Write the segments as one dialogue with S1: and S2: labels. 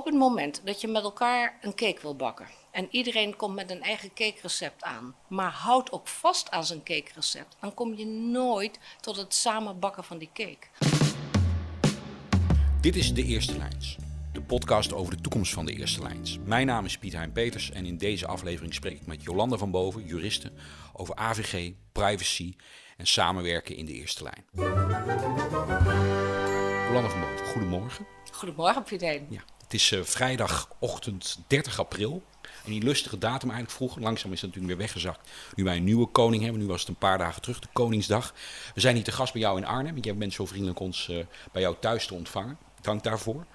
S1: Op het moment dat je met elkaar een cake wil bakken en iedereen komt met een eigen cakerecept aan, maar houdt ook vast aan zijn cakerecept, dan kom je nooit tot het samen bakken van die cake.
S2: Dit is De Eerste Lijns, de podcast over de toekomst van de Eerste Lijns. Mijn naam is Piet Hein Peters en in deze aflevering spreek ik met Jolanda van Boven, juriste, over AVG, privacy en samenwerken in de Eerste Lijn. Jolanda van Boven, goedemorgen.
S1: Goedemorgen, Piet Hein.
S2: Ja, het is uh, vrijdagochtend 30 april. Een illustere datum eigenlijk vroeger. Langzaam is het natuurlijk weer weggezakt. Nu wij een nieuwe koning hebben. Nu was het een paar dagen terug, de Koningsdag. We zijn hier te gast bij jou in Arnhem. Jij bent zo vriendelijk ons uh, bij jou thuis te ontvangen. Dank daarvoor.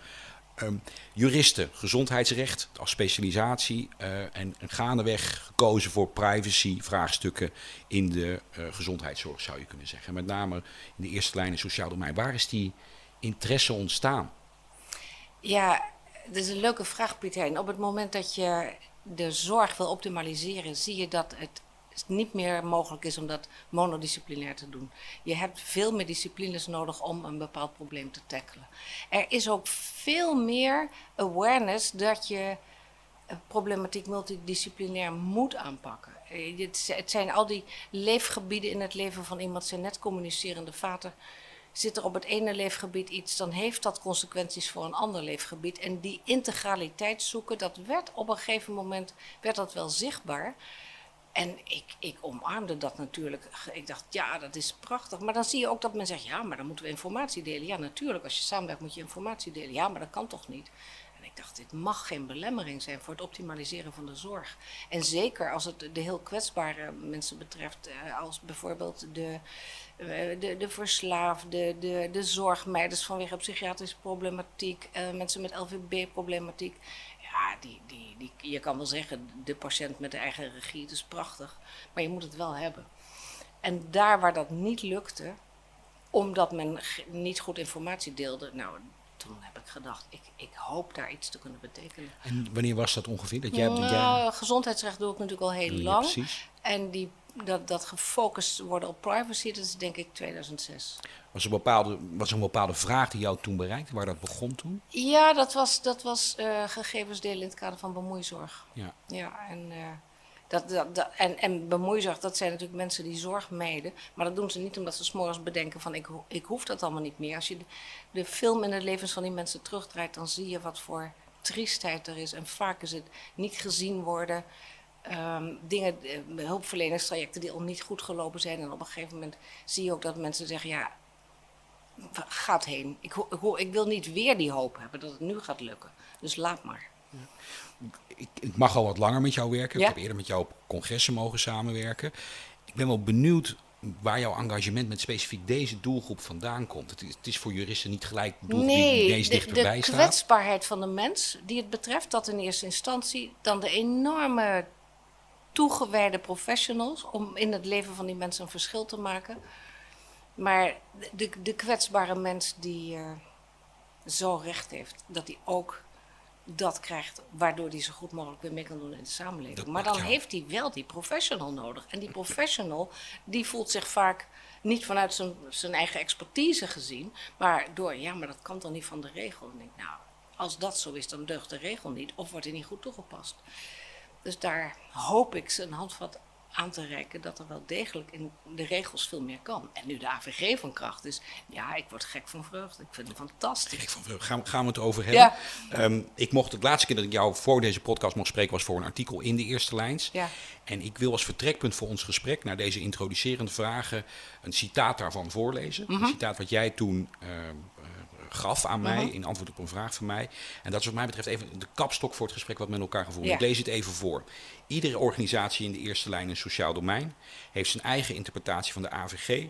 S2: Um, juristen, gezondheidsrecht als specialisatie uh, en, en gaandeweg gekozen voor privacy-vraagstukken in de gezondheidszorg, zou je kunnen zeggen. Met name in de eerste lijn in sociaal domein. Waar is die interesse ontstaan?
S1: Ja, dat is een leuke vraag, Pieter. Op het moment dat je de zorg wil optimaliseren, zie je dat het niet meer mogelijk is om dat monodisciplinair te doen. Je hebt veel meer disciplines nodig om een bepaald probleem te tackelen. Er is ook veel meer awareness dat je problematiek multidisciplinair moet aanpakken. Het zijn al die leefgebieden in het leven van iemand, zijn net communicerende vaten zit er op het ene leefgebied iets, dan heeft dat consequenties voor een ander leefgebied. En die integraliteit zoeken, dat werd op een gegeven moment werd dat wel zichtbaar. En ik, ik omarmde dat natuurlijk. Ik dacht, ja, dat is prachtig. Maar dan zie je ook dat men zegt, ja, maar dan moeten we informatie delen. Ja, natuurlijk, als je samenwerkt moet je informatie delen. Ja, maar dat kan toch niet? En ik dacht, dit mag geen belemmering zijn voor het optimaliseren van de zorg. En zeker als het de heel kwetsbare mensen betreft, eh, als bijvoorbeeld de de, de verslaafden, de, de zorgmeiders vanwege psychiatrische problematiek, uh, mensen met LVB-problematiek. Ja, die, die, die, je kan wel zeggen, de patiënt met de eigen regie, het is prachtig, maar je moet het wel hebben. En daar waar dat niet lukte, omdat men niet goed informatie deelde, nou, toen heb ik gedacht, ik, ik hoop daar iets te kunnen betekenen.
S2: En wanneer was dat ongeveer? Dat jij,
S1: nou,
S2: jij...
S1: Gezondheidsrecht doe ik natuurlijk al heel lang. Precies. En die dat, dat gefocust worden op privacy, dat is denk ik 2006.
S2: Was er, bepaalde, was er een bepaalde vraag die jou toen bereikte, waar dat begon toen?
S1: Ja, dat was, dat was uh, gegevens delen in het kader van bemoeizorg.
S2: Ja,
S1: ja en, uh, dat, dat, dat, en, en bemoeizorg, dat zijn natuurlijk mensen die zorg mijden. Maar dat doen ze niet omdat ze s'morgens bedenken van ik, ik hoef dat allemaal niet meer. Als je de, de film in het levens van die mensen terugdraait, dan zie je wat voor triestheid er is. En vaak is het niet gezien worden um, dingen, uh, hulpverleningstrajecten die al niet goed gelopen zijn. En op een gegeven moment zie je ook dat mensen zeggen: ja, gaat heen. Ik, ik, ik, wil niet weer die hoop hebben dat het nu gaat lukken. Dus laat maar. Ja.
S2: Ik, ik, mag al wat langer met jou werken. Ja? Ik heb eerder met jou op congressen mogen samenwerken. Ik ben wel benieuwd waar jouw engagement met specifiek deze doelgroep vandaan komt. Het is, het is voor juristen niet gelijk de doelgroep
S1: nee,
S2: die deze dichterbij staat.
S1: de kwetsbaarheid van de mens die het betreft, dat in eerste instantie. Dan de enorme toegewijde professionals om in het leven van die mensen een verschil te maken. Maar de, de kwetsbare mens die uh, zo recht heeft, dat hij ook dat krijgt, waardoor hij zo goed mogelijk weer mee kan doen in de samenleving. Dat maar dan heeft hij wel die professional nodig. En die professional, die voelt zich vaak niet vanuit zijn, zijn eigen expertise gezien, maar door, ja, maar dat kan dan niet van de regel. En ik denk, nou, als dat zo is, dan deugt de regel niet of wordt hij niet goed toegepast. Dus daar hoop ik ze een handvat aan te reiken dat er wel degelijk in de regels veel meer kan. En nu de AVG van kracht is, ja, ik word gek van vreugde. Ik vind het fantastisch.
S2: Gek van vreugde. Gaan, gaan we het over hebben? Ja. Um, ik mocht het laatste keer dat ik jou voor deze podcast mocht spreken was voor een artikel in de Eerste Lijns.
S1: Ja.
S2: En ik wil als vertrekpunt voor ons gesprek naar deze introducerende vragen een citaat daarvan voorlezen. Mm -hmm. Een citaat wat jij toen uh, gaf aan mij, uh -huh. in antwoord op een vraag van mij. En dat is wat mij betreft even de kapstok voor het gesprek wat met elkaar gevoerd. Ja. Ik lees het even voor. Iedere organisatie in de eerste lijn in sociaal domein heeft zijn eigen interpretatie van de AVG.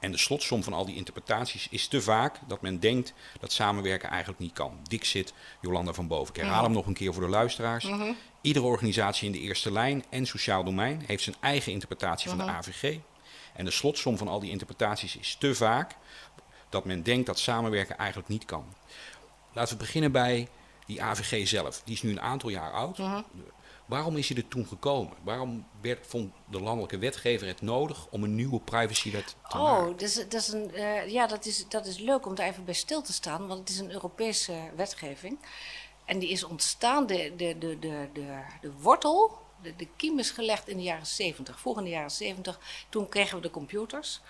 S2: En de slotsom van al die interpretaties is te vaak dat men denkt dat samenwerken eigenlijk niet kan. Dixit, Jolanda van Boven. Ik herhaal hem nog een keer voor de luisteraars. Uh -huh. Iedere organisatie in de eerste lijn en sociaal domein heeft zijn eigen interpretatie van de AVG. En de slotsom van al die interpretaties is te vaak dat men denkt dat samenwerken eigenlijk niet kan. Laten we beginnen bij die AVG zelf. Die is nu een aantal jaar oud. Uh -huh. Waarom is hij er toen gekomen? Waarom werd, vond de landelijke wetgever het nodig om een nieuwe privacywet te
S1: oh,
S2: maken?
S1: Oh, dus, dat is een, uh, ja, dat is, dat is leuk om daar even bij stil te staan, want het is een Europese wetgeving. en die is ontstaan, de, de, de, de, de, de wortel, de, de kiem is gelegd in de jaren 70. Vroeg in de jaren 70, toen kregen we de computers.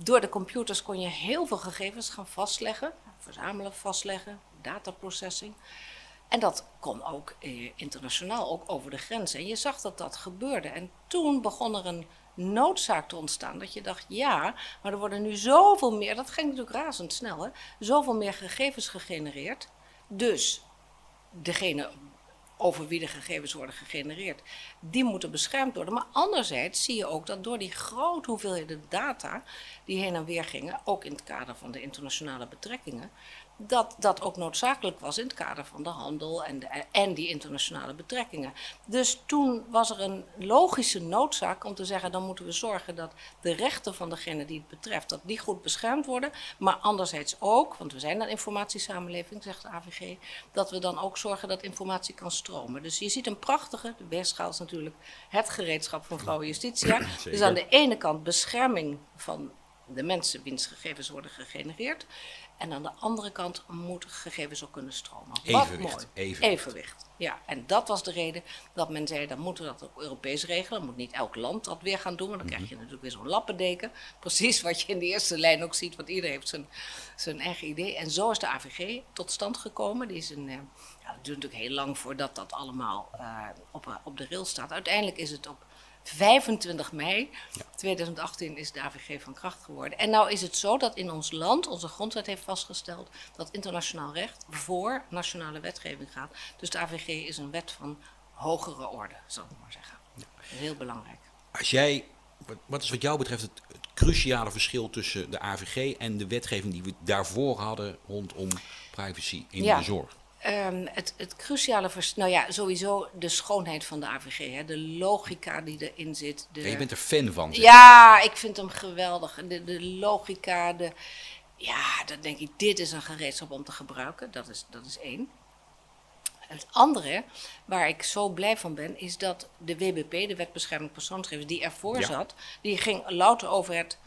S1: Door de computers kon je heel veel gegevens gaan vastleggen, verzamelen, vastleggen, dataprocessing. En dat kon ook eh, internationaal, ook over de grenzen. En je zag dat dat gebeurde. En toen begon er een noodzaak te ontstaan. Dat je dacht, ja, maar er worden nu zoveel meer, dat ging natuurlijk razendsnel, hè, zoveel meer gegevens gegenereerd. Dus degene over wie de gegevens worden gegenereerd, die moeten beschermd worden. Maar anderzijds zie je ook dat door die grote hoeveelheden data die heen en weer gingen, ook in het kader van de internationale betrekkingen, dat dat ook noodzakelijk was in het kader van de handel en, de, en die internationale betrekkingen. Dus toen was er een logische noodzaak om te zeggen, dan moeten we zorgen dat de rechten van degene die het betreft, dat die goed beschermd worden. Maar anderzijds ook, want we zijn een informatiesamenleving, zegt de AVG, dat we dan ook zorgen dat informatie kan stromen. Dus je ziet een prachtige, de weegschaal is natuurlijk het gereedschap van vrouwen justitia. Dus aan de ene kant bescherming van de mensen wiens gegevens worden gegenereerd. En aan de andere kant moeten gegevens ook kunnen stromen.
S2: Evenwicht.
S1: Wat
S2: mooi.
S1: Evenwicht. Ja, en dat was de reden dat men zei, dan moeten we dat ook Europees regelen. Dan moet niet elk land dat weer gaan doen, want dan krijg je natuurlijk weer zo'n lappendeken. Precies wat je in de eerste lijn ook ziet, want iedereen heeft zijn, zijn eigen idee. En zo is de AVG tot stand gekomen. Die is een, uh, ja, het duurt natuurlijk heel lang voordat dat allemaal uh, op, op de rail staat. Uiteindelijk is het op 25 mei 2018 is de AVG van kracht geworden. En nou is het zo dat in ons land onze grondwet heeft vastgesteld dat internationaal recht voor nationale wetgeving gaat. Dus de AVG is een wet van hogere orde, zal ik maar zeggen. Ja. Heel belangrijk.
S2: Als jij, wat is wat jou betreft het, het cruciale verschil tussen de AVG en de wetgeving die we daarvoor hadden rondom privacy in
S1: ja.
S2: de zorg?
S1: Um, het, het, cruciale vers, nou ja, sowieso de schoonheid van de AVG, hè, de logica die erin zit. De...
S2: Ja, je bent er fan van. Zeg.
S1: Ja, ik vind hem geweldig. De, de logica, de, ja, dan denk ik, dit is een gereedschap om te gebruiken. Dat is, dat is één. Het andere, waar ik zo blij van ben, is dat de WBP, de Wet Bescherming Persoonsgegevens, die ervoor ja. zat, die ging louter over het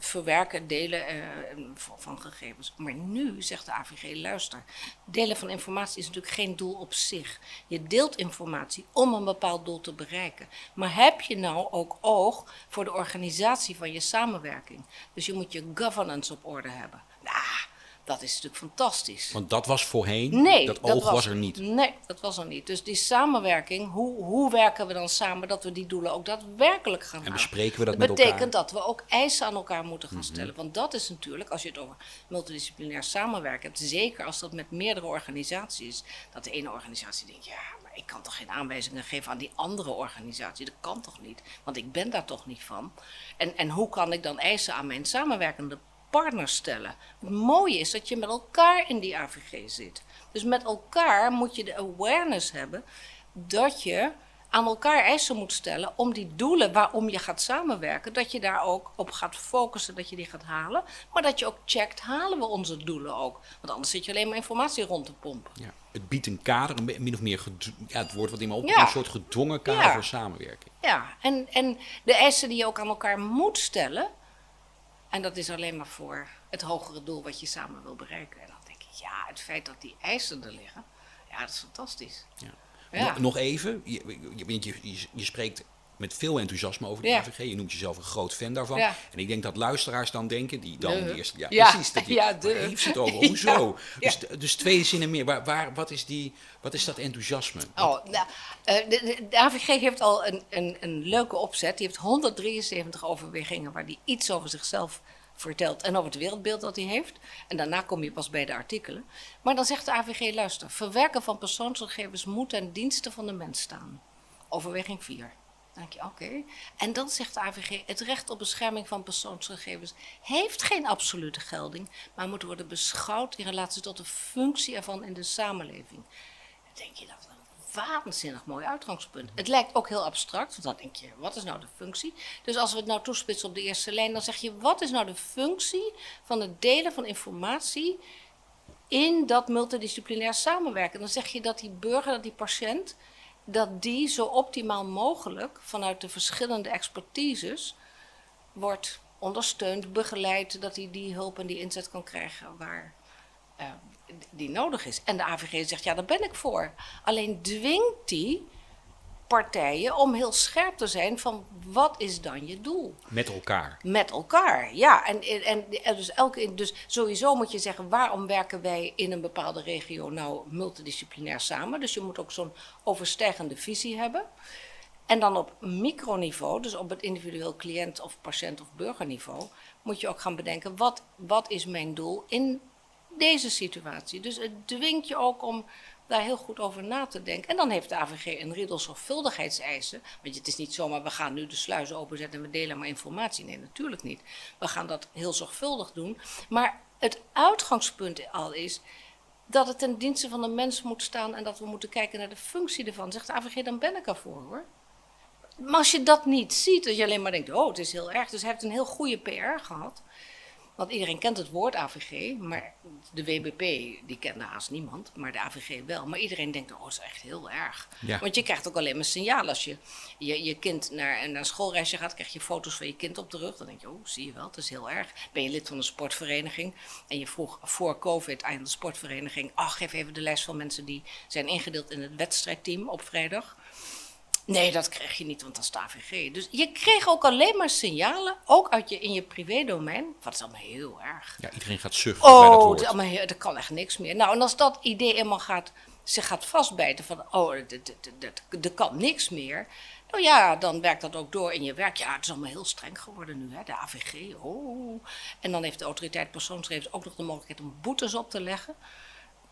S1: verwerken, delen uh, van gegevens. Maar nu zegt de AVG, luister, delen van informatie is natuurlijk geen doel op zich. Je deelt informatie om een bepaald doel te bereiken. Maar heb je nou ook oog voor de organisatie van je samenwerking? Dus je moet je governance op orde hebben. Nou, dat is natuurlijk fantastisch.
S2: Want dat was voorheen,
S1: nee,
S2: dat oog was, was, er niet.
S1: Nee, dat was er niet. Dus die samenwerking, hoe, hoe werken we dan samen dat we die doelen ook daadwerkelijk gaan halen?
S2: En bespreken we dat,
S1: dat
S2: met
S1: betekent
S2: elkaar?
S1: dat we ook eisen aan elkaar moeten gaan stellen. Mm -hmm. Want dat is natuurlijk, als je het over multidisciplinair samenwerken hebt, zeker als dat met meerdere organisaties is, dat de ene organisatie denkt, ja, maar ik kan toch geen aanwijzingen geven aan die andere organisatie? Dat kan toch niet? Want ik ben daar toch niet van. En, en hoe kan ik dan eisen aan mijn samenwerkende partners stellen. Het mooie is dat je met elkaar in die AVG zit. Dus met elkaar moet je de awareness hebben dat je aan elkaar eisen moet stellen om die doelen waarom je gaat samenwerken, dat je daar ook op gaat focussen, dat je die gaat halen. Maar dat je ook checkt, halen we onze doelen ook? Want anders zit je alleen maar informatie rond te pompen.
S2: Ja. Het biedt een kader, een min of meer, ja, het woord wat in me op, ja. een soort gedwongen kader ja. voor samenwerking.
S1: Ja, en, en de eisen die je ook aan elkaar moet stellen, en dat is alleen maar voor het hogere doel wat je samen wil bereiken. En dan denk ik, ja, het feit dat die eisen er liggen, ja, dat is fantastisch.
S2: Ja. Ja. Nog even, je, je, je, je, spreekt met veel enthousiasme over de
S1: Ja.
S2: AVG. Je noemt jezelf een groot fan daarvan.
S1: Ja.
S2: En ik denk dat luisteraars dan denken, die dan
S1: De.
S2: de eerste... Ja,
S1: Ja.
S2: precies. Dat die,
S1: Ja, de.
S2: heeft het over? Hoezo? Dus, dus twee zinnen meer. Waar, waar, wat, is die, wat is dat enthousiasme?
S1: Oh, nou, eh, de, de, de AVG heeft al een, een, een leuke opzet. Die heeft 173 overwegingen waar die iets over zichzelf vertelt en over het wereldbeeld dat hij heeft. En daarna kom je pas bij de artikelen. Maar dan zegt de AVG, luister, verwerken van persoonsgegevens moet ten dienste van de mens staan. Overweging 4. Dan denk je, oké. En dan zegt de AVG, het recht op bescherming van persoonsgegevens heeft geen absolute gelding, maar moet worden beschouwd in relatie tot de functie ervan in de samenleving. Dan denk je, dat een waanzinnig mooi uitgangspunt. Het lijkt ook heel abstract, want dan denk je, wat is nou de functie? Dus als we het nou toespitsen op de eerste lijn, dan zeg je, wat is nou de functie van het delen van informatie in dat multidisciplinair samenwerken? Dan zeg je dat die burger, dat die patiënt, dat die zo optimaal mogelijk vanuit de verschillende expertises wordt ondersteund, begeleid, dat hij die hulp en die inzet kan krijgen waar, eh, die nodig is. En de AVG zegt, ja, daar ben ik voor. Alleen dwingt die partijen om heel scherp te zijn van wat is dan je doel?
S2: Met elkaar.
S1: Met elkaar, ja. En, en, en dus, elke, dus sowieso moet je zeggen, waarom werken wij in een bepaalde regio nou multidisciplinair samen? Dus je moet ook zo'n overstijgende visie hebben. En dan op microniveau, dus op het individueel cliënt of patiënt of burgerniveau, moet je ook gaan bedenken, wat, wat is mijn doel in deze situatie? Dus het dwingt je ook om daar heel goed over na te denken. En dan heeft de AVG een riedel zorgvuldigheidseisen. Want het is niet zomaar, we gaan nu de sluizen openzetten en we delen maar informatie. Nee, natuurlijk niet. We gaan dat heel zorgvuldig doen. Maar het uitgangspunt al is dat het ten dienste van de mens moet staan en dat we moeten kijken naar de functie ervan. Zegt de AVG, dan ben ik ervoor hoor. Maar als je dat niet ziet, dat je alleen maar denkt, oh, het is heel erg. Dus hij heeft een heel goede PR gehad. Want iedereen kent het woord AVG, maar de WBP, die kende haast niemand, maar de AVG wel. Maar iedereen denkt, oh, dat is echt heel erg. Want je krijgt ook alleen maar signaal als je je, je kind naar, naar een schoolreisje gaat, krijg je foto's van je kind op de rug. Dan denk je, oh, zie je wel, het is heel erg. Ben je lid van een sportvereniging en je vroeg voor COVID aan de sportvereniging, ach, geef even de lijst van mensen die zijn ingedeeld in het wedstrijdteam op vrijdag. Nee, dat krijg je niet, want dat is de AVG. Dus je kreeg ook alleen maar signalen, ook uit je, in je privédomein. Wat is allemaal heel erg.
S2: Ja, iedereen gaat zuchten oh, bij dat woord.
S1: Allemaal, er kan echt niks meer. Nou, en als dat idee eenmaal gaat, zich gaat vastbijten van, oh, er kan niks meer. Nou ja, dan werkt dat ook door in je werk. Ja, het is allemaal heel streng geworden nu, hè, de AVG. Oh. En dan heeft de autoriteit persoonsgegevens ook nog de mogelijkheid om boetes op te leggen.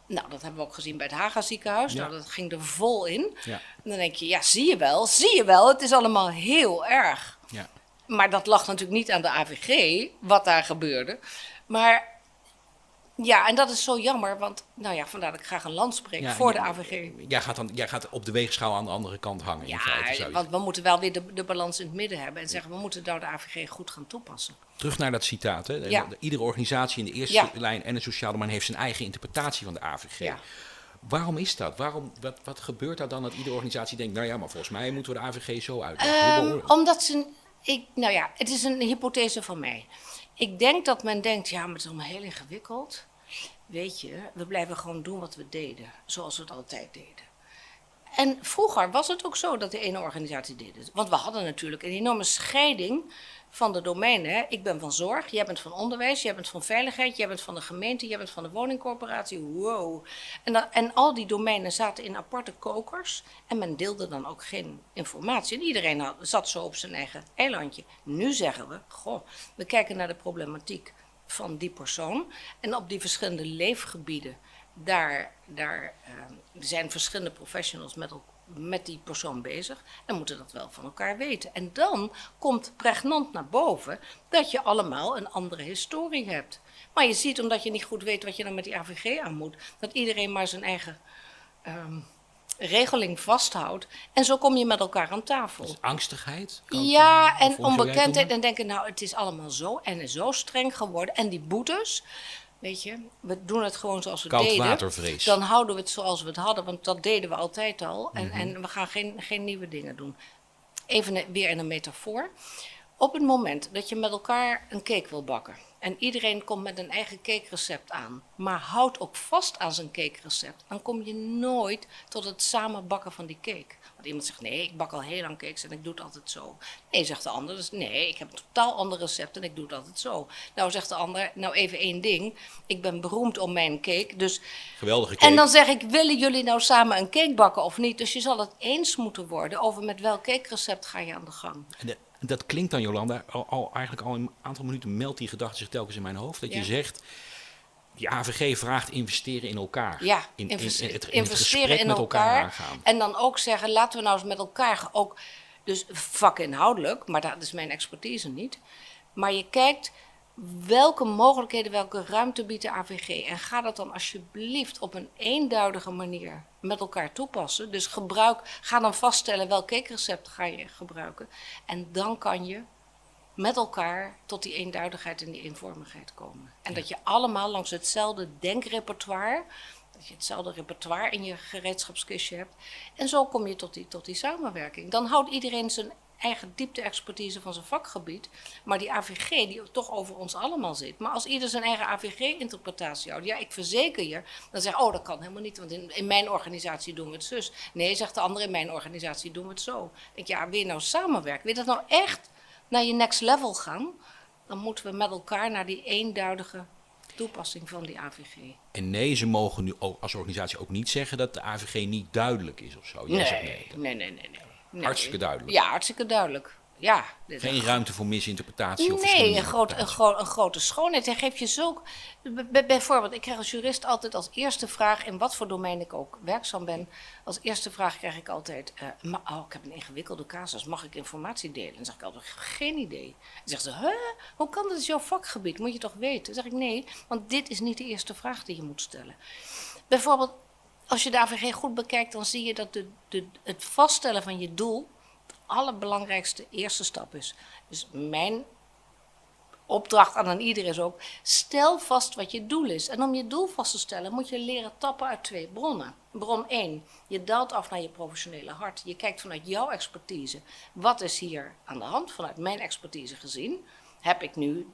S1: Nou, dat hebben we ook gezien bij het Haga ziekenhuis. Nou, dat ging er vol in. Ja. En dan denk je, ja, zie je wel, zie je wel, het is allemaal heel erg. Ja. Maar dat lag natuurlijk niet aan de AVG, wat daar gebeurde. Maar ja, en dat is zo jammer, want nou ja, vandaar dat ik graag een land spreek voor de AVG.
S2: Jij gaat, dan, jij gaat op de weegschaal aan de andere kant hangen.
S1: Ja, in feite, want we moeten wel weer de, de balans in het midden hebben en zeggen we moeten nou de AVG goed gaan toepassen.
S2: Terug naar dat citaat. Hè. Ja. Iedere organisatie in de eerste lijn en het sociale domein heeft zijn eigen interpretatie van de AVG. Waarom is dat? Waarom, wat, wat gebeurt er dan dat iedere organisatie denkt, nou ja, maar volgens mij moeten we de AVG zo uitleggen?
S1: Um, omdat ze, ik, nou ja, het is een hypothese van mij. Ik denk dat men denkt, ja, maar het is allemaal heel ingewikkeld. Weet je, we blijven gewoon doen wat we deden, zoals we het altijd deden. En vroeger was het ook zo dat de ene organisatie deed Want we hadden natuurlijk een enorme scheiding van de domeinen. Ik ben van zorg, jij bent van onderwijs, jij bent van veiligheid, jij bent van de gemeente, jij bent van de woningcorporatie. Wow. En, en al die domeinen zaten in aparte kokers en men deelde dan ook geen informatie. En iedereen zat zo op zijn eigen eilandje. Nu zeggen we, goh, we kijken naar de problematiek van die persoon. En op die verschillende leefgebieden, daar, daar uh, zijn verschillende professionals met, met die persoon bezig. En moeten dat wel van elkaar weten. En dan komt pregnant naar boven dat je allemaal een andere historie hebt. Maar je ziet, omdat je niet goed weet wat je dan met die AVG aan moet, dat iedereen maar zijn eigen. Um, regeling vasthoudt. En zo kom je met elkaar aan tafel.
S2: Dus angstigheid?
S1: ja, en onbekendheid. En denken, nou, het is allemaal zo en zo streng geworden. En die boetes, weet je, we doen het gewoon zoals we deden.
S2: watervrees.
S1: Dan houden we het zoals we het hadden, want dat deden we altijd al. En, mhm. en we gaan geen, geen nieuwe dingen doen. Even weer in een metafoor. Op het moment dat je met elkaar een cake wil bakken en iedereen komt met een eigen cakerecept aan, maar houdt ook vast aan zijn cakerecept, dan kom je nooit tot het samen bakken van die cake. Want iemand zegt, nee, ik bak al heel lang cakes en ik doe het altijd zo. Nee, zegt de ander, dus nee, ik heb een totaal ander recept en ik doe het altijd zo. Nou, zegt de ander, nou even één ding, ik ben beroemd om mijn cake, dus...
S2: Geweldige cake.
S1: En dan zeg ik, willen jullie nou samen een cake bakken of niet? Dus je zal het eens moeten worden over met welk cakerecept ga je aan de gang.
S2: De dat klinkt dan, Jolanda, al, eigenlijk al een aantal minuten meldt die gedachte zich telkens in mijn hoofd. Dat je zegt, die AVG vraagt investeren in elkaar.
S1: Ja,
S2: in,
S1: in, het, investeren in met elkaar. elkaar en dan ook zeggen, laten we nou eens met elkaar ook, dus vakinhoudelijk, maar dat is mijn expertise niet. Maar je kijkt welke mogelijkheden, welke ruimte biedt de AVG? En ga dat dan alsjeblieft op een eenduidige manier met elkaar toepassen. Dus gebruik, ga dan vaststellen welk cakerecept ga je gebruiken. En dan kan je met elkaar tot die eenduidigheid en die eenvormigheid komen. En dat je allemaal langs hetzelfde denkrepertoire, dat je hetzelfde repertoire in je gereedschapskistje hebt. En zo kom je tot die, tot die samenwerking. Dan houdt iedereen zijn eigen diepte-expertise van zijn vakgebied. Maar die AVG die toch over ons allemaal zit. Maar als ieder zijn eigen AVG-interpretatie houdt, ja, ik verzeker je, dan zeg oh, dat kan helemaal niet, want in, in mijn organisatie doen we het zus. Nee, zegt de andere, in mijn organisatie doen we het zo. Ik denk, ja, wil je nou samenwerken? Wil je dat nou echt naar je next level gaan? Dan moeten we met elkaar naar die eenduidige toepassing van die AVG.
S2: En nee, ze mogen nu ook als organisatie ook niet zeggen dat de AVG niet duidelijk is of zo.
S1: Jij nee, zegt nee, nee, nee, nee,
S2: nee. Hartstikke duidelijk.
S1: Ja, hartstikke duidelijk ja.
S2: Geen ruimte voor misinterpretatie of
S1: Nee, een, groot, een, gro een, grote schoonheid. Hij geeft je zulk... Bijvoorbeeld, ik krijg als jurist altijd als eerste vraag... in wat voor domein ik ook werkzaam ben... als eerste vraag krijg ik altijd... Uh, oh, ik heb een ingewikkelde casus, mag ik informatie delen? En dan zeg ik altijd, geen idee. Dan zegt ze, huh? hoe kan dat? is jouw vakgebied, moet je toch weten? Dan zeg ik, nee, want dit is niet de eerste vraag die je moet stellen. Bijvoorbeeld, als je de AVG goed bekijkt... dan zie je dat de, de, het vaststellen van je doel allerbelangrijkste eerste stap is. Dus mijn opdracht aan ieder is ook: stel vast wat je doel is. En om je doel vast te stellen moet je leren tappen uit twee bronnen. Bron 1, je daalt af naar je professionele hart. Je kijkt vanuit jouw expertise. Wat is hier aan de hand? Vanuit mijn expertise gezien heb ik nu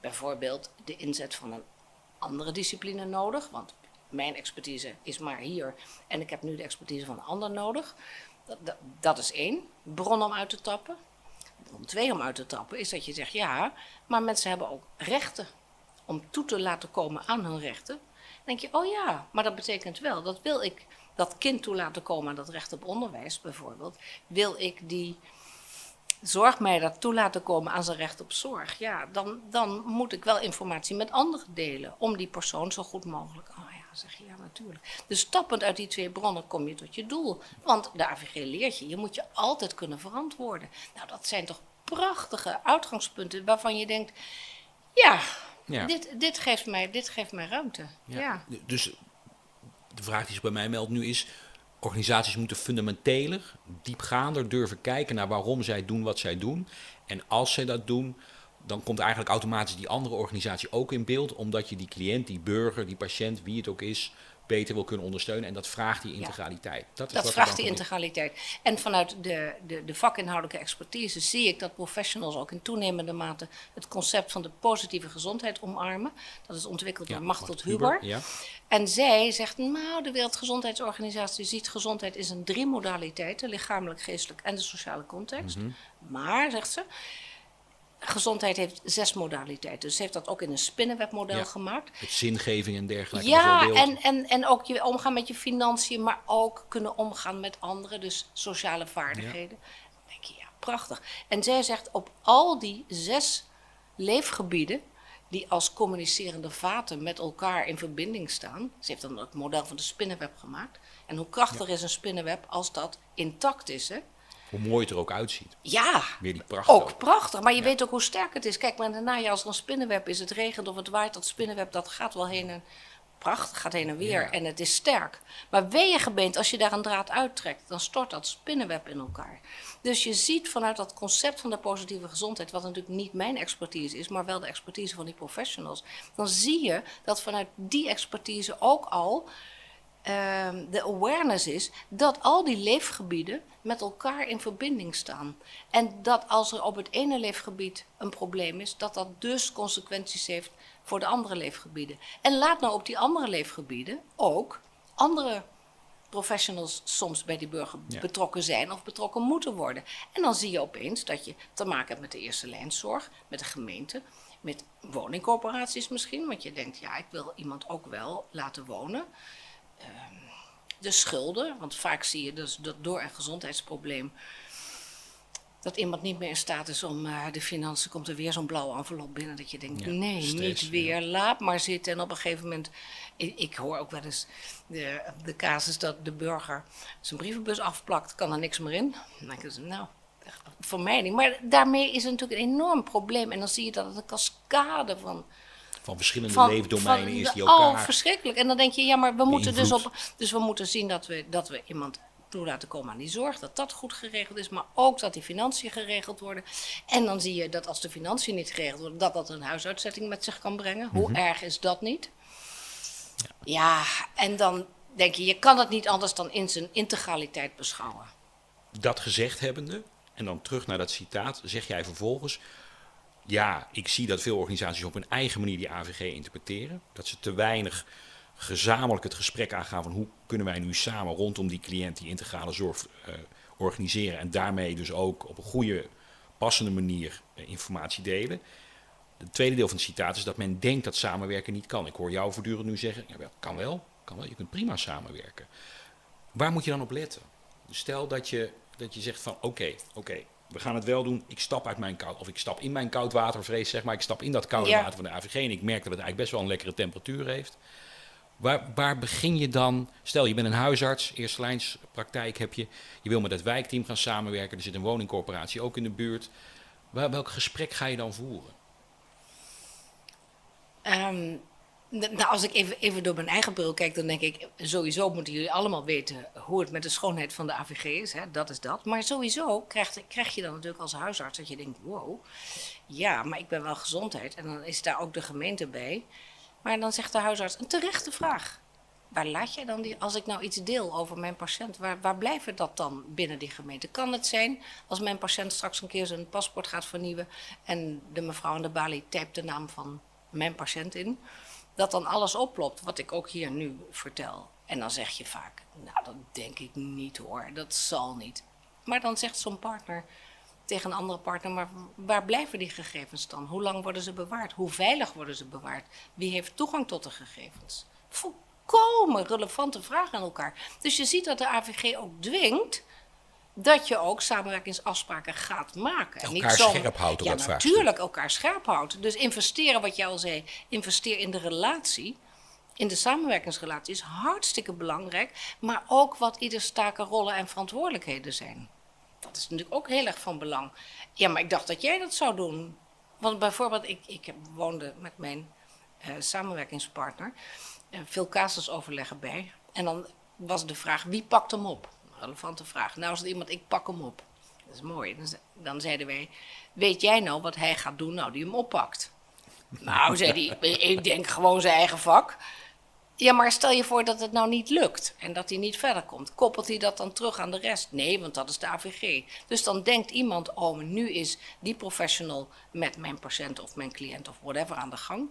S1: bijvoorbeeld de inzet van een andere discipline nodig, want mijn expertise is maar hier en ik heb nu de expertise van een ander nodig. Dat, dat, is één, bron om uit te tappen. Bron twee om uit te tappen is dat je zegt ja, maar mensen hebben ook rechten om toe te laten komen aan hun rechten. Dan denk je, oh ja, maar dat betekent wel, dat wil ik dat kind toe laten komen aan dat recht op onderwijs bijvoorbeeld. Wil ik die zorgmeider toe laten komen aan zijn recht op zorg. Ja, dan, dan moet ik wel informatie met anderen delen om die persoon zo goed mogelijk zeg je ja, natuurlijk. Dus stappend uit die twee bronnen kom je tot je doel. Want de AVG leert je, je moet je altijd kunnen verantwoorden. Nou, dat zijn toch prachtige uitgangspunten waarvan je denkt, ja, Dit, dit, geeft, mij, dit geeft mij ruimte. Ja.
S2: Dus de vraag die zich bij mij meldt nu is, organisaties moeten fundamenteler, diepgaander durven kijken naar waarom zij doen wat zij doen. En als zij dat doen, dan komt eigenlijk automatisch die andere organisatie ook in beeld, omdat je die cliënt, die burger, die patiënt, wie het ook is, beter wil kunnen ondersteunen. En dat vraagt die integraliteit.
S1: Dat, is dat vraagt die integraliteit. En vanuit de, de, de vakinhoudelijke expertise zie ik dat professionals ook in toenemende mate het concept van de positieve gezondheid omarmen. Dat is ontwikkeld door Machtel Huber. Ja. En zij zegt, nou, de Wereldgezondheidsorganisatie ziet gezondheid is een drie modaliteiten, lichamelijk, geestelijk en de sociale context. Mhm. Maar, zegt ze, gezondheid heeft zes modaliteiten. Dus ze heeft dat ook in een spinnenwebmodel ja, gemaakt.
S2: Met zingeving en dergelijke.
S1: Ja, en, en, en ook je omgaan met je financiën, maar ook kunnen omgaan met anderen. Dus sociale vaardigheden. Dan denk je, ja, prachtig. En zij zegt op al die zes leefgebieden die als communicerende vaten met elkaar in verbinding staan. Ze heeft dan het model van de spinnenweb gemaakt. En hoe krachtig is een spinnenweb als dat intact is, hè?
S2: Hoe mooi het er ook uitziet.
S1: Ja, Weer die prachtig. ook prachtig. Maar je weet ook hoe sterk het is. Kijk, maar daarna, als er een spinnenweb is, het regent of het waait, dat spinnenweb dat gaat wel heen en prachtig, gaat heen en weer. En het is sterk. Maar weeëngebeend, als je daar een draad uittrekt, dan stort dat spinnenweb in elkaar. Dus je ziet vanuit dat concept van de positieve gezondheid, wat natuurlijk niet mijn expertise is, maar wel de expertise van die professionals, dan zie je dat vanuit die expertise ook al Ehm, de awareness is dat al die leefgebieden met elkaar in verbinding staan. En dat als er op het ene leefgebied een probleem is, dat dat dus consequenties heeft voor de andere leefgebieden. En laat nou op die andere leefgebieden ook andere professionals soms bij die burger betrokken zijn of betrokken moeten worden. En dan zie je opeens dat je te maken hebt met de eerste lijnzorg, met de gemeente, met woningcorporaties misschien, want je denkt, ja, ik wil iemand ook wel laten wonen. De schulden. Want vaak zie je dus dat door een gezondheidsprobleem. dat iemand niet meer in staat is om uh, de financiën. komt er weer zo'n blauwe envelop binnen. dat je denkt: nee, niet weer, laat maar zitten. En op een gegeven moment. Ik, ik hoor ook wel eens de, de casus dat de burger zijn brievenbus afplakt, kan er niks meer in. Dan denk ik: nou, voor mij niet. Maar daarmee is het natuurlijk een enorm probleem. En dan zie je dat het een cascade van
S2: van verschillende leefdomeinen is die elkaar...
S1: Oh, verschrikkelijk. En dan denk je, ja, maar we moeten dus op... Dus we moeten zien dat we, dat we iemand toe laten komen aan die zorg, dat dat goed geregeld is, maar ook dat die financiën geregeld worden. En dan zie je dat als de financiën niet geregeld worden, dat dat een huisuitzetting met zich kan brengen. Hoe mhm. erg is dat niet? Ja. ja, en dan denk je, je kan het niet anders dan in zijn integraliteit beschouwen.
S2: Dat gezegd hebbende, en dan terug naar dat citaat, zeg jij vervolgens. Ja, ik zie dat veel organisaties op hun eigen manier die AVG interpreteren. Dat ze te weinig gezamenlijk het gesprek aangaan van hoe kunnen wij nu samen rondom die cliënt die integrale zorg uh, organiseren. En daarmee dus ook op een goede, passende manier uh, informatie delen. Het tweede deel van het citaat is dat men denkt dat samenwerken niet kan. Ik hoor jou voortdurend nu zeggen, ja, kan wel, kan wel, je kunt prima samenwerken. Waar moet je dan op letten? Stel dat je, dat je zegt van oké, oké, we gaan het wel doen. Ik stap uit mijn koud, of ik stap in mijn koudwatervrees, zeg maar. Ik stap in dat koude water van de AVG en ik merk dat het eigenlijk best wel een lekkere temperatuur heeft. Waar, waar, begin je dan? Stel, je bent een huisarts, eerste lijnspraktijk heb je. Je wil met het wijkteam gaan samenwerken. Er zit een woningcorporatie ook in de buurt. Waar, welk gesprek ga je dan voeren?
S1: Um, nou, als ik even, even door mijn eigen bril kijk, dan denk ik... sowieso moeten jullie allemaal weten hoe het met de schoonheid van de AVG is. Hè? Dat is dat. Maar sowieso krijg, krijg je dan natuurlijk als huisarts dat je denkt... wow, ja, maar ik ben wel gezondheid. En dan is daar ook de gemeente bij... Maar dan zegt de huisarts, een terechte vraag. Waar laat jij dan die, als ik nou iets deel over mijn patiënt, waar, waar blijft dat dan binnen die gemeente? Kan het zijn, als mijn patiënt straks een keer zijn paspoort gaat vernieuwen en de mevrouw aan de balie typt de naam van mijn patiënt in, dat dan alles oplopt, wat ik ook hier nu vertel. En dan zeg je vaak, nou dat denk ik niet hoor, dat zal niet. Maar dan zegt zo'n partner, tegen een andere partner. Maar waar blijven die gegevens dan? Hoe lang worden ze bewaard? Hoe veilig worden ze bewaard? Wie heeft toegang tot de gegevens? Volkomen relevante vragen aan elkaar. Dus je ziet dat de AVG ook dwingt dat je ook samenwerkingsafspraken gaat maken.
S2: Elkaar Niet zo, scherp houdt
S1: ja, natuurlijk elkaar scherp houdt. Dus investeren, wat jij al zei, investeer in de relatie in de samenwerkingsrelatie is hartstikke belangrijk, maar ook wat ieders taken, rollen en verantwoordelijkheden zijn dat is natuurlijk ook heel erg van belang. Ja, maar ik dacht dat jij dat zou doen. Want bijvoorbeeld, ik, ik woonde met mijn uh, samenwerkingspartner uh, veel casusoverleggen bij. En dan was de vraag, wie pakt hem op? Relevante vraag. Nou, als er iemand, ik pak hem op. Dat is mooi. Dan, dan zeiden wij, weet jij nou wat hij gaat doen? Nou, die hem oppakt. Nou, zei hij, ik denk gewoon zijn eigen vak. Ja, maar stel je voor dat het nou niet lukt en dat hij niet verder komt. Koppelt hij dat dan terug aan de rest? Nee, want dat is de AVG. Dus dan denkt iemand, oh, nu is die professional met mijn patiënt of mijn cliënt of whatever aan de gang.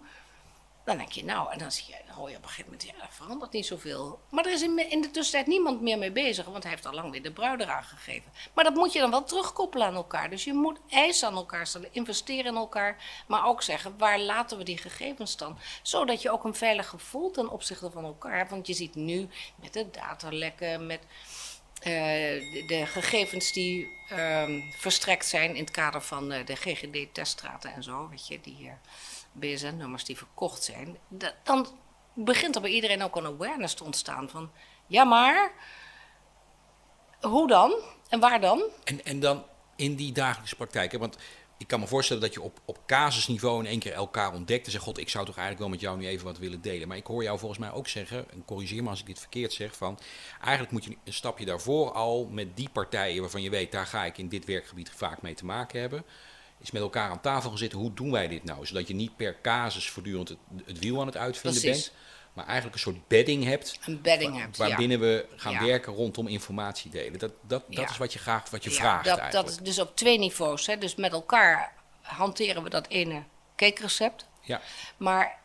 S1: Dan denk je, nou, en dan, zie je, hoor je op een gegeven moment, ja, dat verandert niet zoveel. Maar er is in, de tussentijd niemand meer mee bezig, want hij heeft al lang weer de bruid eraan gegeven. Maar dat moet je dan wel terugkoppelen aan elkaar. Dus je moet eisen aan elkaar stellen, investeren in elkaar, maar ook zeggen, waar laten we die gegevens dan? Zodat je ook een veilig gevoel ten opzichte van elkaar. Want je ziet nu met de datalekken, met... Uh, de, gegevens die uh, verstrekt zijn in het kader van uh, de GGD-teststraten en zo, weet je, die uh, BSN-nummers die verkocht zijn, dan begint er bij iedereen ook een awareness te ontstaan van, ja maar, hoe dan en waar dan?
S2: En, en dan in die dagelijkse praktijk, hè? want ik kan me voorstellen dat je op, op casusniveau in één keer elkaar ontdekt en zegt, god, ik zou toch eigenlijk wel met jou nu even wat willen delen. Maar ik hoor jou volgens mij ook zeggen, en corrigeer me als ik dit verkeerd zeg, van eigenlijk moet je een stapje daarvoor al met die partijen waarvan je weet, daar ga ik in dit werkgebied vaak mee te maken hebben, is met elkaar aan tafel gaan zitten. Hoe doen wij dit nou? Zodat je niet per casus voortdurend het, het wiel aan het uitvinden bent. Maar eigenlijk een soort bedding hebt.
S1: Een bedding hebt,
S2: Waarbinnen we gaan werken rondom informatie delen. Dat, dat, dat is wat je graag wat je vraagt
S1: dat,
S2: eigenlijk.
S1: Dat is dus op twee niveaus. Hè. Dus met elkaar hanteren we dat ene cakerecept.
S2: Ja.
S1: Maar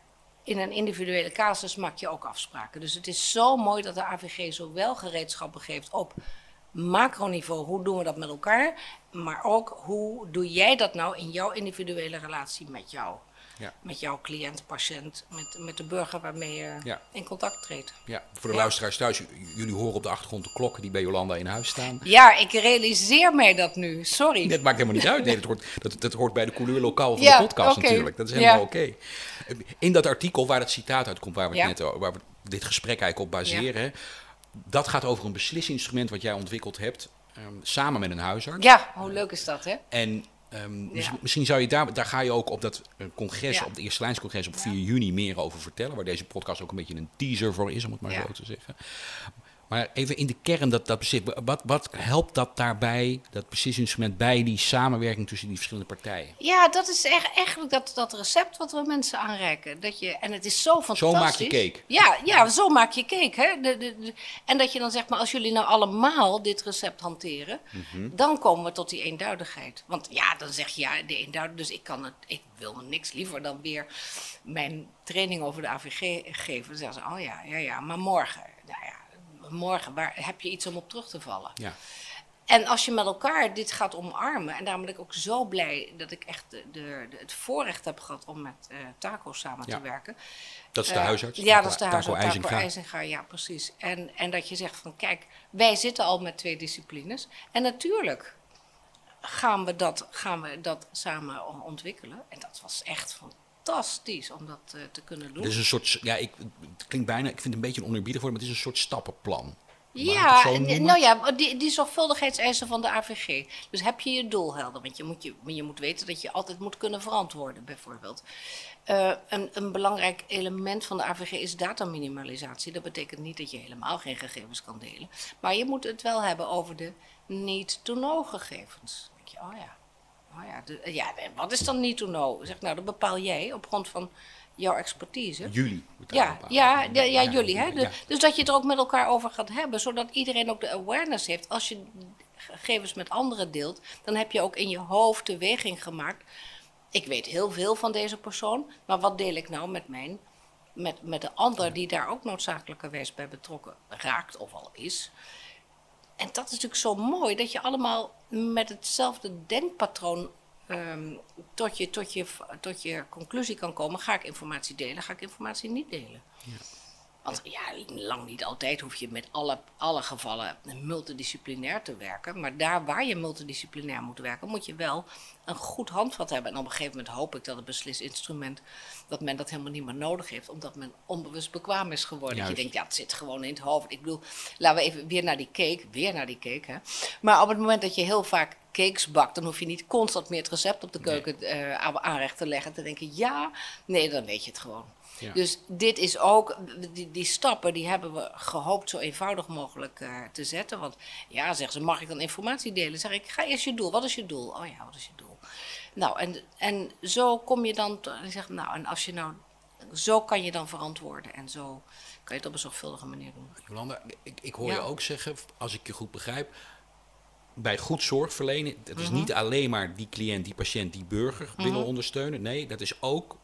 S1: in een individuele casus maak je ook afspraken. Dus het is zo mooi dat de AVG zowel gereedschappen geeft op macroniveau, hoe doen we dat met elkaar? Maar ook, hoe doe jij dat nou in jouw individuele relatie met jou? Ja. Met jouw cliënt, patiënt, met, met de burger waarmee je in contact treedt.
S2: Ja, voor de luisteraars thuis, jullie horen op de achtergrond de klokken die bij Jolanda in huis staan.
S1: Ja, ik realiseer mij dat nu, sorry.
S2: Dat maakt helemaal niet uit. Nee, dat hoort, dat, dat hoort bij de couleur lokaal van de podcast natuurlijk. Dat is helemaal oké. In dat artikel waar het citaat uitkomt, waar we, het net, waar we dit gesprek eigenlijk op baseren, dat gaat over een beslisinstrument wat jij ontwikkeld hebt ehm, samen met een huisarts.
S1: Ja, hoe leuk is dat, hè?
S2: En ehm, misschien zou je daar, daar ga je ook op dat eh, congres, op het Eerste Lijnscongres op 4 juni meer over vertellen, waar deze podcast ook een beetje een teaser voor is, om het maar zo te zeggen. Maar even in de kern, dat, dat wat, wat helpt dat daarbij, dat precisie-instrument, bij die samenwerking tussen die verschillende partijen?
S1: Ja, dat is echt, eigenlijk dat, dat recept wat we mensen aanreiken. Dat je, en het is zo fantastisch.
S2: Zo maak je cake.
S1: Ja, ja zo maak je cake. Hè? De, de, de- en dat je dan zegt, maar als jullie nou allemaal dit recept hanteren,
S2: Mhm.
S1: dan komen we tot die eenduidigheid. Want ja, dan zeg je ja, de eenduidigheid. Dus ik kan het, ik wil niks liever dan weer mijn training over de AVG geven. Dan zeggen ze, oh ja, ja, ja, maar morgen. Nou ja, morgen, waar heb je iets om op terug te vallen?
S2: Ja.
S1: En als je met elkaar dit gaat omarmen, en daarom ben ik ook zo blij dat ik echt de, de, de- het voorrecht heb gehad om met eh Taco samen
S2: Ja.
S1: te werken.
S2: Dat is de
S1: Eh,
S2: huisarts.
S1: Ja, dat is de
S2: Taco
S1: huisarts. Taco.
S2: IJzinga,
S1: ja, precies. En, en dat je zegt van, kijk, wij zitten al met twee disciplines. En natuurlijk gaan we dat, gaan we dat samen ontwikkelen. En dat was echt fantastisch om dat eh, te kunnen doen.
S2: Het is een soort, ja, ik, het klinkt bijna, ik vind het een beetje een oneerbiedig woord, maar het is een soort stappenplan.
S1: Ja,
S2: noemen?
S1: nou ja, die, die zorgvuldigheidseisen van de AVG. Dus heb je je doel helder? Want je moet, je, je moet weten dat je altijd moet kunnen verantwoorden, bijvoorbeeld. Eh, een, een belangrijk element van de AVG is dataminimalisatie. Dat betekent niet dat je helemaal geen gegevens kan delen. Maar je moet het wel hebben over de niet-to-know gegevens. Dan denk je, oh ja. Oh ja, de- ja, wat is dan niet-to-know? Zeg, nou, dat bepaal jij op grond van jouw expertise.
S2: Jullie.
S1: Ja, ja, ja, ja, jullie. Hè? De-
S2: ja.
S1: Dus dat je het er ook met elkaar over gaat hebben, zodat iedereen ook de awareness heeft. Als je gegevens met anderen deelt, dan heb je ook in je hoofd de weging gemaakt. Ik weet heel veel van deze persoon, maar wat deel ik nou met mijn, met, met de ander die daar ook noodzakelijkerwijs bij betrokken raakt of al is? En dat is natuurlijk zo mooi dat je allemaal met hetzelfde denkpatroon ehm, tot, je, tot, je, tot je conclusie kan komen. Ga ik informatie delen, ga ik informatie niet delen? Want ja, lang niet altijd hoef je met alle, alle gevallen multidisciplinair te werken. Maar daar waar je multidisciplinair moet werken, moet je wel een goed handvat hebben. En op een gegeven moment hoop ik dat het beslisinstrument, dat men dat helemaal niet meer nodig heeft. Omdat men onbewust bekwaam is geworden. Dat je denkt, ja, het zit gewoon in het hoofd. Ik bedoel, laten we even weer naar die cake. Weer naar die cake, hè. Maar op het moment dat je heel vaak cakes bakt, dan hoef je niet constant meer het recept op de keuken eh, aan- aanrecht te leggen. Te denken, ja, nee, dan weet je het gewoon.
S2: Ja.
S1: Dus dit is ook, die, die stappen die hebben we gehoopt zo eenvoudig mogelijk eh, te zetten. Want ja, zeggen ze, mag ik dan informatie delen? Zeg ik, ga eerst je doel. Wat is je doel? Oh ja, wat is je doel? Nou, en, en zo kom je dan, en zeg, nou, en als je nou, zo kan je dan verantwoorden. En zo kan je het op een zorgvuldige manier doen.
S2: Jolanda, ik, ik hoor
S1: Ja.
S2: je ook zeggen, als ik je goed begrijp, bij goed zorgverlenen, het
S1: Mhm.
S2: is niet alleen maar die cliënt, die patiënt, die burger willen
S1: Mhm.
S2: ondersteunen. Nee, dat is ook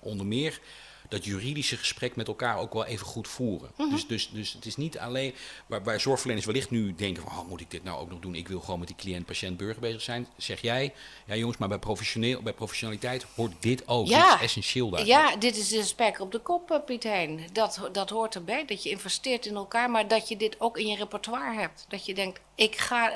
S2: onder meer dat juridische gesprek met elkaar ook wel even goed voeren.
S1: Mhm.
S2: dus, dus, dus het is niet alleen waar, waar zorgverleners wellicht nu denken van, oh, moet ik dit nou ook nog doen? Ik wil gewoon met die cliënt, patiënt, burger bezig zijn. Zeg jij, ja jongens, maar bij, professioneel, bij professionaliteit hoort dit ook.
S1: Ja.
S2: Dit is essentieel daar.
S1: Ja, dit is de spijker op de kop, eh, Piet Hein. Dat, dat hoort erbij, dat je investeert in elkaar, maar dat je dit ook in je repertoire hebt. Dat je denkt, ik ga...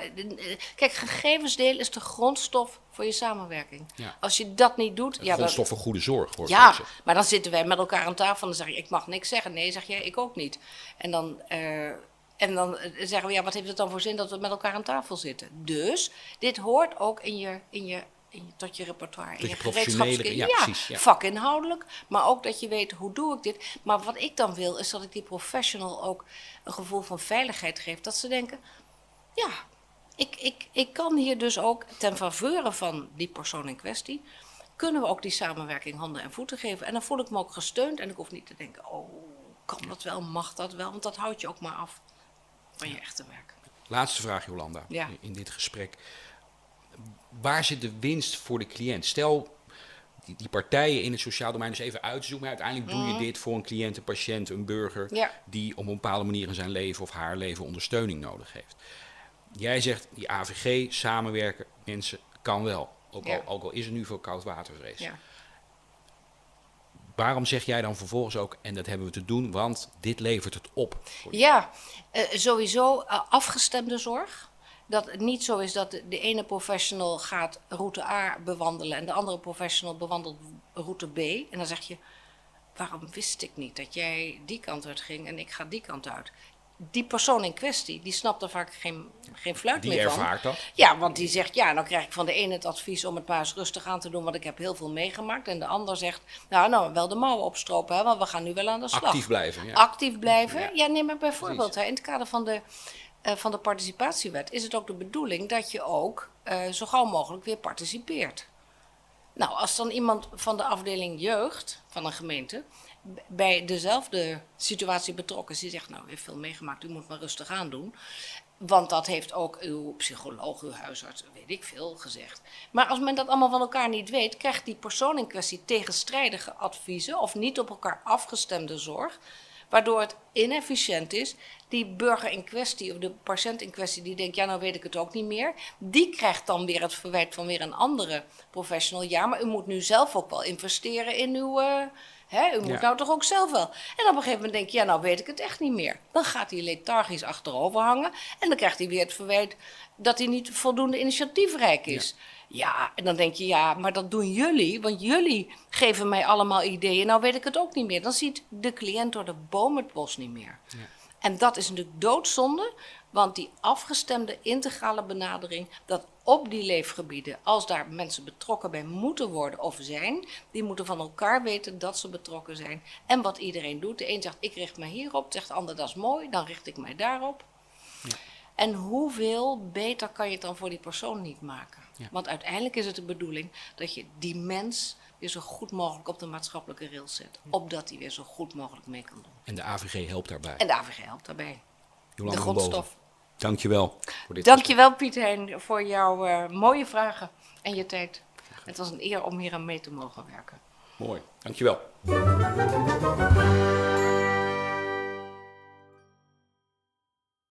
S1: Kijk, gegevens delen is de grondstof voor je samenwerking.
S2: Ja.
S1: Als je dat niet doet... Ja, dan,
S2: Grondstof voor goede zorg, hoor ik
S1: ja, maar dan zitten wij met elkaar aan tafel en dan zeg je, ik mag niks zeggen. Nee, zeg jij, ik ook niet. En dan... eh, en dan zeggen we, ja, wat heeft het dan voor zin dat we met elkaar aan tafel zitten? Dus, dit hoort ook in je, in je, in je, tot je repertoire.
S2: Tot
S1: in
S2: je professionele-
S1: gereedschapskist.
S2: ja, precies, ja.
S1: vakinhoudelijk. Maar ook dat je weet, hoe doe ik dit? Maar wat ik dan wil, is dat ik die professional ook een gevoel van veiligheid geef. Dat ze denken, ja, ik, ik, ik kan hier dus ook ten faveur van die persoon in kwestie... kunnen we ook die samenwerking handen en voeten geven. En dan voel ik me ook gesteund en ik hoef niet te denken... oh, kan dat wel, mag dat wel? Want dat houdt je ook maar af van je echte werk.
S2: Laatste vraag, Jolanda,
S1: Ja.
S2: in dit gesprek. Waar zit de winst voor de cliënt? Stel, die, die partijen in het sociaal domein, dus even uitzoomen. Uiteindelijk doe je dit voor een cliënt, een patiënt, een burger...
S1: Mhm. Ja.
S2: die op een bepaalde manier in zijn leven of haar leven ondersteuning nodig heeft. Jij zegt, die AVG, samenwerken, mensen, kan wel. Ook,
S1: Ja.
S2: al, ook al is er nu veel koudwatervrees.
S1: Ja.
S2: Waarom zeg jij dan vervolgens ook, en dat hebben we te doen, want dit levert het op? voor?
S1: Ja, eh, sowieso eh, afgestemde zorg. Dat het niet zo is dat de, de ene professional gaat route A bewandelen en de andere professional bewandelt route B. En dan zeg je, waarom wist ik niet dat jij die kant uit ging en ik ga die kant uit? Die persoon in kwestie, die snapt er vaak geen, geen fluit
S2: Die
S1: meer van.
S2: ervaart dat.
S1: Ja, want die zegt, ja, dan krijg ik van de ene het advies om het maar eens rustig aan te doen, want ik heb heel veel meegemaakt. En de ander zegt, nou, nou, wel de mouwen opstropen, hè, want we gaan nu wel aan de slag.
S2: Actief blijven. Ja.
S1: Actief blijven.
S2: Ja.
S1: Ja, neem maar bijvoorbeeld, hè, in het kader van de, eh, van de participatiewet is het ook de bedoeling dat je ook eh, zo gauw mogelijk weer participeert. Nou, als dan iemand van de afdeling jeugd van een gemeente bij dezelfde situatie betrokken is, zegt, nou, u heeft veel meegemaakt, u moet maar rustig aan doen. Want dat heeft ook uw psycholoog, uw huisarts, weet ik veel, gezegd. Maar als men dat allemaal van elkaar niet weet, krijgt die persoon in kwestie tegenstrijdige adviezen of niet op elkaar afgestemde zorg, waardoor het inefficiënt is. Die burger in kwestie of de patiënt in kwestie die denkt, ja nou weet ik het ook niet meer, die krijgt dan weer het verwijt van weer een andere professional. Ja, maar u moet nu zelf ook wel investeren in uw... eh, Hè, u moet
S2: Ja.
S1: nou toch ook zelf wel. En op een gegeven moment denk je, ja, nou weet ik het echt niet meer. Dan gaat hij lethargisch achterover hangen. En dan krijgt hij weer het verwijt dat hij niet voldoende initiatiefrijk is. Ja. en dan denk je, ja, maar dat doen jullie. Want jullie geven mij allemaal ideeën. Nou weet ik het ook niet meer. Dan ziet de cliënt door de boom het bos niet meer. En dat is natuurlijk doodzonde. Want die afgestemde integrale benadering, dat op die leefgebieden, als daar mensen betrokken bij moeten worden of zijn, die moeten van elkaar weten dat ze betrokken zijn. En wat iedereen doet. De een zegt, ik richt me hierop, zegt de ander, dat is mooi, dan richt ik mij daarop. En hoeveel beter kan je het dan voor die persoon niet maken?
S2: Ja.
S1: Want uiteindelijk is het de bedoeling dat je die mens weer zo goed mogelijk op de maatschappelijke rails zet. Opdat hij weer zo goed mogelijk mee kan doen.
S2: En de AVG helpt daarbij.
S1: En de AVG helpt daarbij.
S2: Jolanda
S1: de grondstof.
S2: Dankjewel voor dit
S1: Dankjewel Piet Hein voor jouw eh, mooie vragen en je tijd. Het was een eer om hier aan mee te mogen werken.
S2: Mooi, dankjewel.